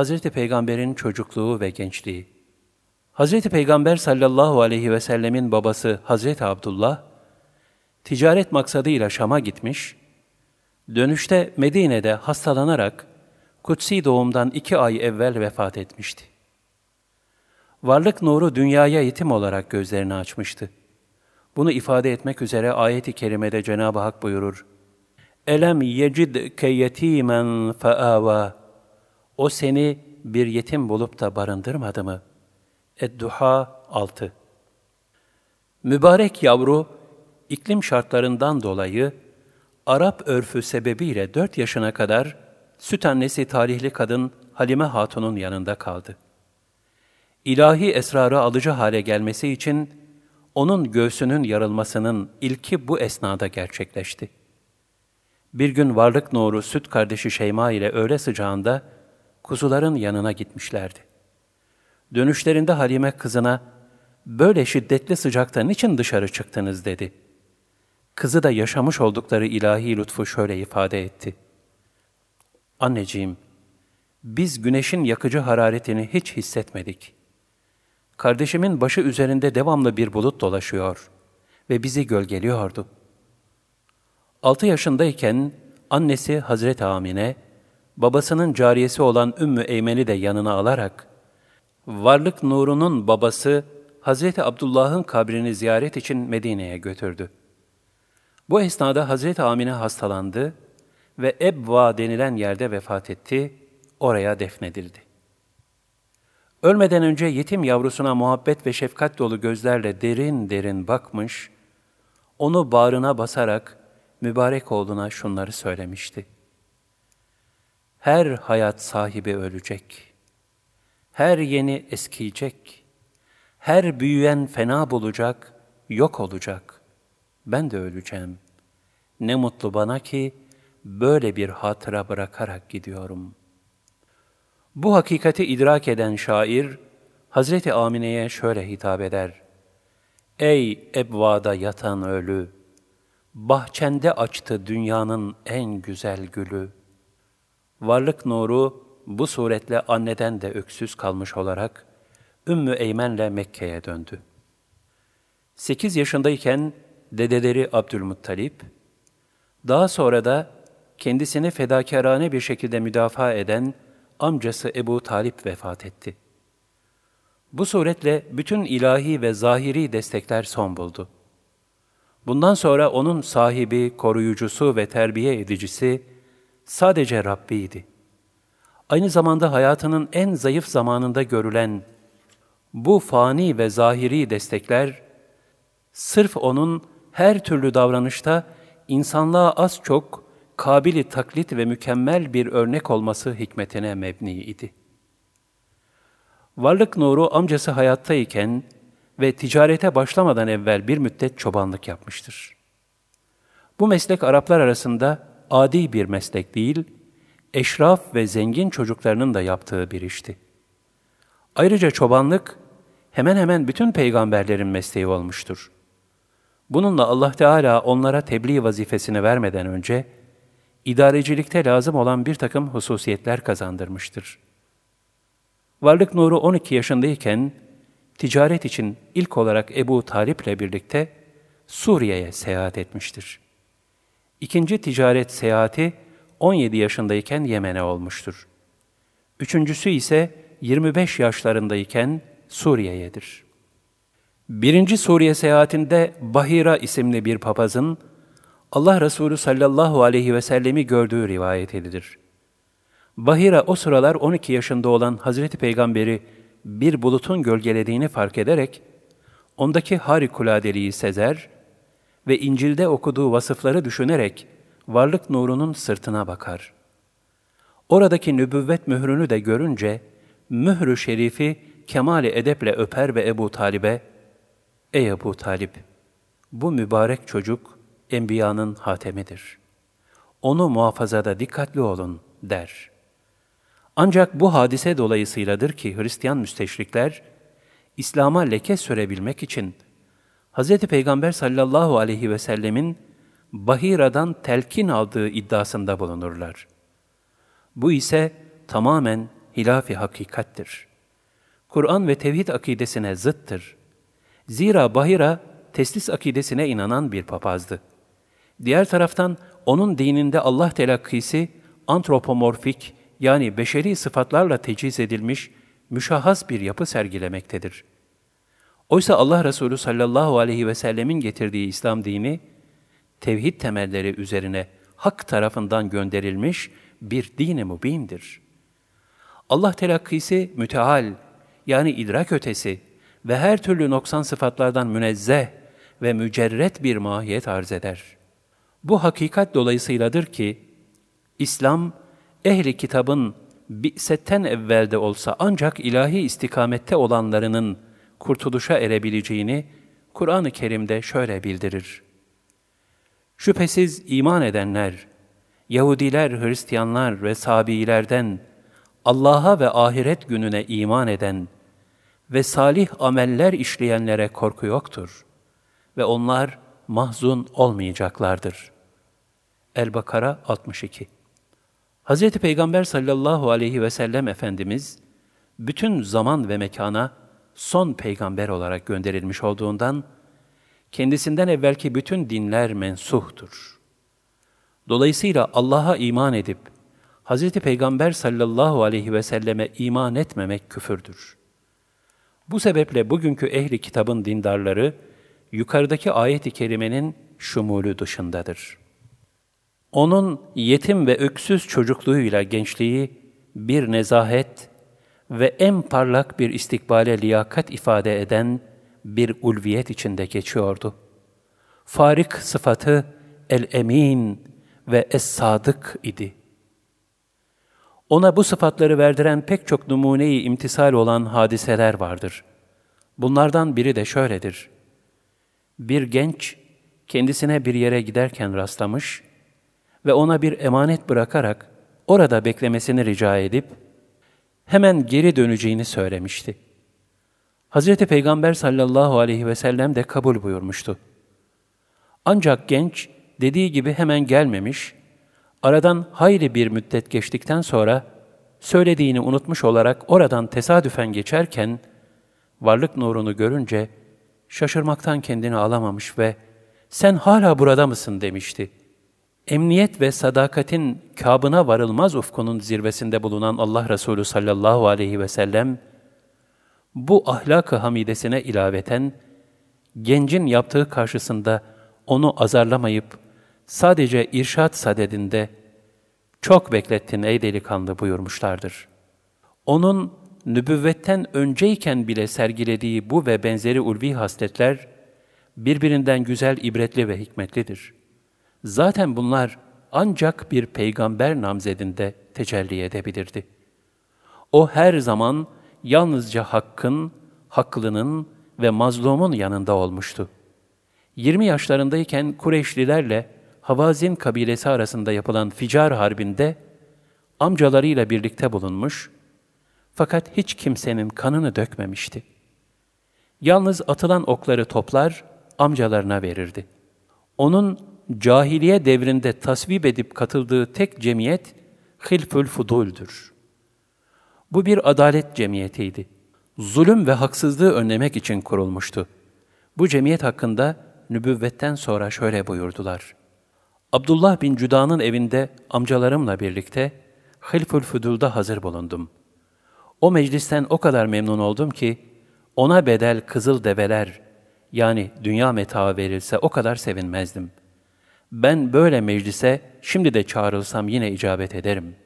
Hazreti Peygamber'in çocukluğu ve gençliği. Hazreti Peygamber sallallahu aleyhi ve sellemin babası Hazreti Abdullah, ticaret maksadıyla Şam'a gitmiş, dönüşte Medine'de hastalanarak kutsi doğumdan iki ay evvel vefat etmişti. Varlık nuru dünyaya yetim olarak gözlerini açmıştı. Bunu ifade etmek üzere ayet-i kerimede Cenab-ı Hak buyurur. Elem yecidke yetimen feava. O seni bir yetim bulup da barındırmadı mı? Ed-Duha 6 Mübarek yavru, iklim şartlarından dolayı Arap örfü sebebiyle dört yaşına kadar süt annesi tarihli kadın Halime Hatun'un yanında kaldı. İlahi esrarı alıcı hale gelmesi için onun göğsünün yarılmasının ilki bu esnada gerçekleşti. Bir gün varlık nuru süt kardeşi Şeyma ile öğle sıcağında kuzuların yanına gitmişlerdi. Dönüşlerinde Halime kızına, böyle şiddetli sıcakta niçin dışarı çıktınız dedi. Kızı da yaşamış oldukları ilahi lütfu şöyle ifade etti. Anneciğim, biz güneşin yakıcı hararetini hiç hissetmedik. Kardeşimin başı üzerinde devamlı bir bulut dolaşıyor ve bizi gölgeliyordu. Altı yaşındayken annesi Hazreti Amine, babasının cariyesi olan Ümmü Eymen'i de yanına alarak, varlık nurunun babası Hazreti Abdullah'ın kabrini ziyaret için Medine'ye götürdü. Bu esnada Hazreti Amine hastalandı ve Ebva denilen yerde vefat etti, oraya defnedildi. Ölmeden önce yetim yavrusuna muhabbet ve şefkat dolu gözlerle derin derin bakmış, onu bağrına basarak mübarek oğluna şunları söylemişti. Her hayat sahibi ölecek. Her yeni eskiyecek. Her büyüyen fena bulacak, yok olacak. Ben de öleceğim. Ne mutlu bana ki böyle bir hatıra bırakarak gidiyorum. Bu hakikati idrak eden şair, Hazreti Amine'ye şöyle hitap eder. Ey ebvada yatan ölü! Bahçende açtı dünyanın en güzel gülü. Varlık nuru bu suretle anneden de öksüz kalmış olarak Ümmü Eymen'le Mekke'ye döndü. Sekiz yaşındayken dedeleri Abdülmuttalip, daha sonra da kendisini fedakarane bir şekilde müdafaa eden amcası Ebu Talip vefat etti. Bu suretle bütün ilahi ve zahiri destekler son buldu. Bundan sonra onun sahibi, koruyucusu ve terbiye edicisi sadece Rabbiydi. Aynı zamanda hayatının en zayıf zamanında görülen bu fani ve zahiri destekler, sırf onun her türlü davranışta insanlığa az çok kabili taklit ve mükemmel bir örnek olması hikmetine mebni idi. Varlık nuru amcası hayattayken ve ticarete başlamadan evvel bir müddet çobanlık yapmıştır. Bu meslek Araplar arasında adi bir meslek değil, eşraf ve zengin çocuklarının da yaptığı bir işti. Ayrıca çobanlık hemen hemen bütün peygamberlerin mesleği olmuştur. Bununla Allah Teala onlara tebliğ vazifesini vermeden önce, idarecilikte lazım olan bir takım hususiyetler kazandırmıştır. Varlık Nuru 12 yaşındayken, ticaret için ilk olarak Ebu Talip ile birlikte Suriye'ye seyahat etmiştir. İkinci ticaret seyahati 17 yaşındayken Yemen'e olmuştur. Üçüncüsü ise 25 yaşlarındayken Suriye'yedir. Birinci Suriye seyahatinde Bahira isimli bir papazın Allah Resulü sallallahu aleyhi ve sellemi gördüğü rivayet edilir. Bahira o sıralar 12 yaşında olan Hazreti Peygamberi bir bulutun gölgelediğini fark ederek, ondaki harikuladeliği sezer ve İncil'de okuduğu vasıfları düşünerek varlık nurunun sırtına bakar. Oradaki nübüvvet mührünü de görünce, mührü şerifi kemali edeple öper ve Ebu Talib'e, Ey Ebu Talip, bu mübarek çocuk enbiyanın hatemidir. Onu muhafazada dikkatli olun der. Ancak bu hadise dolayısıyladır ki Hristiyan müsteşrikler, İslam'a leke sürebilmek için Hz. Peygamber sallallahu aleyhi ve sellemin Bahira'dan telkin aldığı iddiasında bulunurlar. Bu ise tamamen hilafi hakikattir. Kur'an ve tevhid akidesine zıttır. Zira Bahira teslis akidesine inanan bir papazdı. Diğer taraftan onun dininde Allah telakkisi antropomorfik yani beşeri sıfatlarla teciz edilmiş müşahhas bir yapı sergilemektedir. Oysa Allah Resulü sallallahu aleyhi ve sellemin getirdiği İslam dini, tevhid temelleri üzerine hak tarafından gönderilmiş bir dini mübindir. Allah telakkisi müteal, yani idrak ötesi ve her türlü noksan sıfatlardan münezzeh ve mücerret bir mahiyet arz eder. Bu hakikat dolayısıyladır ki, İslam, ehli kitabın bi'setten evvelde olsa ancak ilahi istikamette olanlarının kurtuluşa erebileceğini Kur'an-ı Kerim'de şöyle bildirir. Şüphesiz iman edenler, Yahudiler, Hristiyanlar ve Sabiilerden Allah'a ve ahiret gününe iman eden ve salih ameller işleyenlere korku yoktur ve onlar mahzun olmayacaklardır. El-Bakara 62 Hz. Peygamber sallallahu aleyhi ve sellem Efendimiz, bütün zaman ve mekana son peygamber olarak gönderilmiş olduğundan, kendisinden evvelki bütün dinler mensuhtur. Dolayısıyla Allah'a iman edip, Hz. Peygamber sallallahu aleyhi ve selleme iman etmemek küfürdür. Bu sebeple bugünkü ehli kitabın dindarları, yukarıdaki ayet-i kerimenin şumulü dışındadır. Onun yetim ve öksüz çocukluğuyla gençliği bir nezahet ve en parlak bir istikbale liyakat ifade eden bir ulviyet içinde geçiyordu. Farik sıfatı el-emin ve es-sadık idi. Ona bu sıfatları verdiren pek çok numuneyi imtisal olan hadiseler vardır. Bunlardan biri de şöyledir. Bir genç kendisine bir yere giderken rastlamış ve ona bir emanet bırakarak orada beklemesini rica edip hemen geri döneceğini söylemişti. Hazreti Peygamber sallallahu aleyhi ve sellem de kabul buyurmuştu. Ancak genç dediği gibi hemen gelmemiş, aradan hayli bir müddet geçtikten sonra söylediğini unutmuş olarak oradan tesadüfen geçerken varlık nurunu görünce şaşırmaktan kendini alamamış ve sen hala burada mısın demişti. Emniyet ve sadakatin kabına varılmaz ufkunun zirvesinde bulunan Allah Resulü sallallahu aleyhi ve sellem, bu ahlak-ı hamidesine ilaveten, gencin yaptığı karşısında onu azarlamayıp, sadece irşat sadedinde, çok beklettin ey delikanlı buyurmuşlardır. Onun nübüvvetten önceyken bile sergilediği bu ve benzeri ulvi hasletler, birbirinden güzel, ibretli ve hikmetlidir.'' Zaten bunlar ancak bir peygamber namzedinde tecelli edebilirdi. O her zaman yalnızca hakkın, haklının ve mazlumun yanında olmuştu. 20 yaşlarındayken Kureyşlilerle Havazin kabilesi arasında yapılan Ficar Harbi'nde amcalarıyla birlikte bulunmuş fakat hiç kimsenin kanını dökmemişti. Yalnız atılan okları toplar amcalarına verirdi. Onun cahiliye devrinde tasvip edip katıldığı tek cemiyet Hilfül Fudul'dür. Bu bir adalet cemiyetiydi. Zulüm ve haksızlığı önlemek için kurulmuştu. Bu cemiyet hakkında nübüvvetten sonra şöyle buyurdular. Abdullah bin Cüda'nın evinde amcalarımla birlikte Hilfül Fudul'da hazır bulundum. O meclisten o kadar memnun oldum ki, ona bedel kızıl develer, yani dünya metaı verilse o kadar sevinmezdim. Ben böyle meclise şimdi de çağrılsam yine icabet ederim.''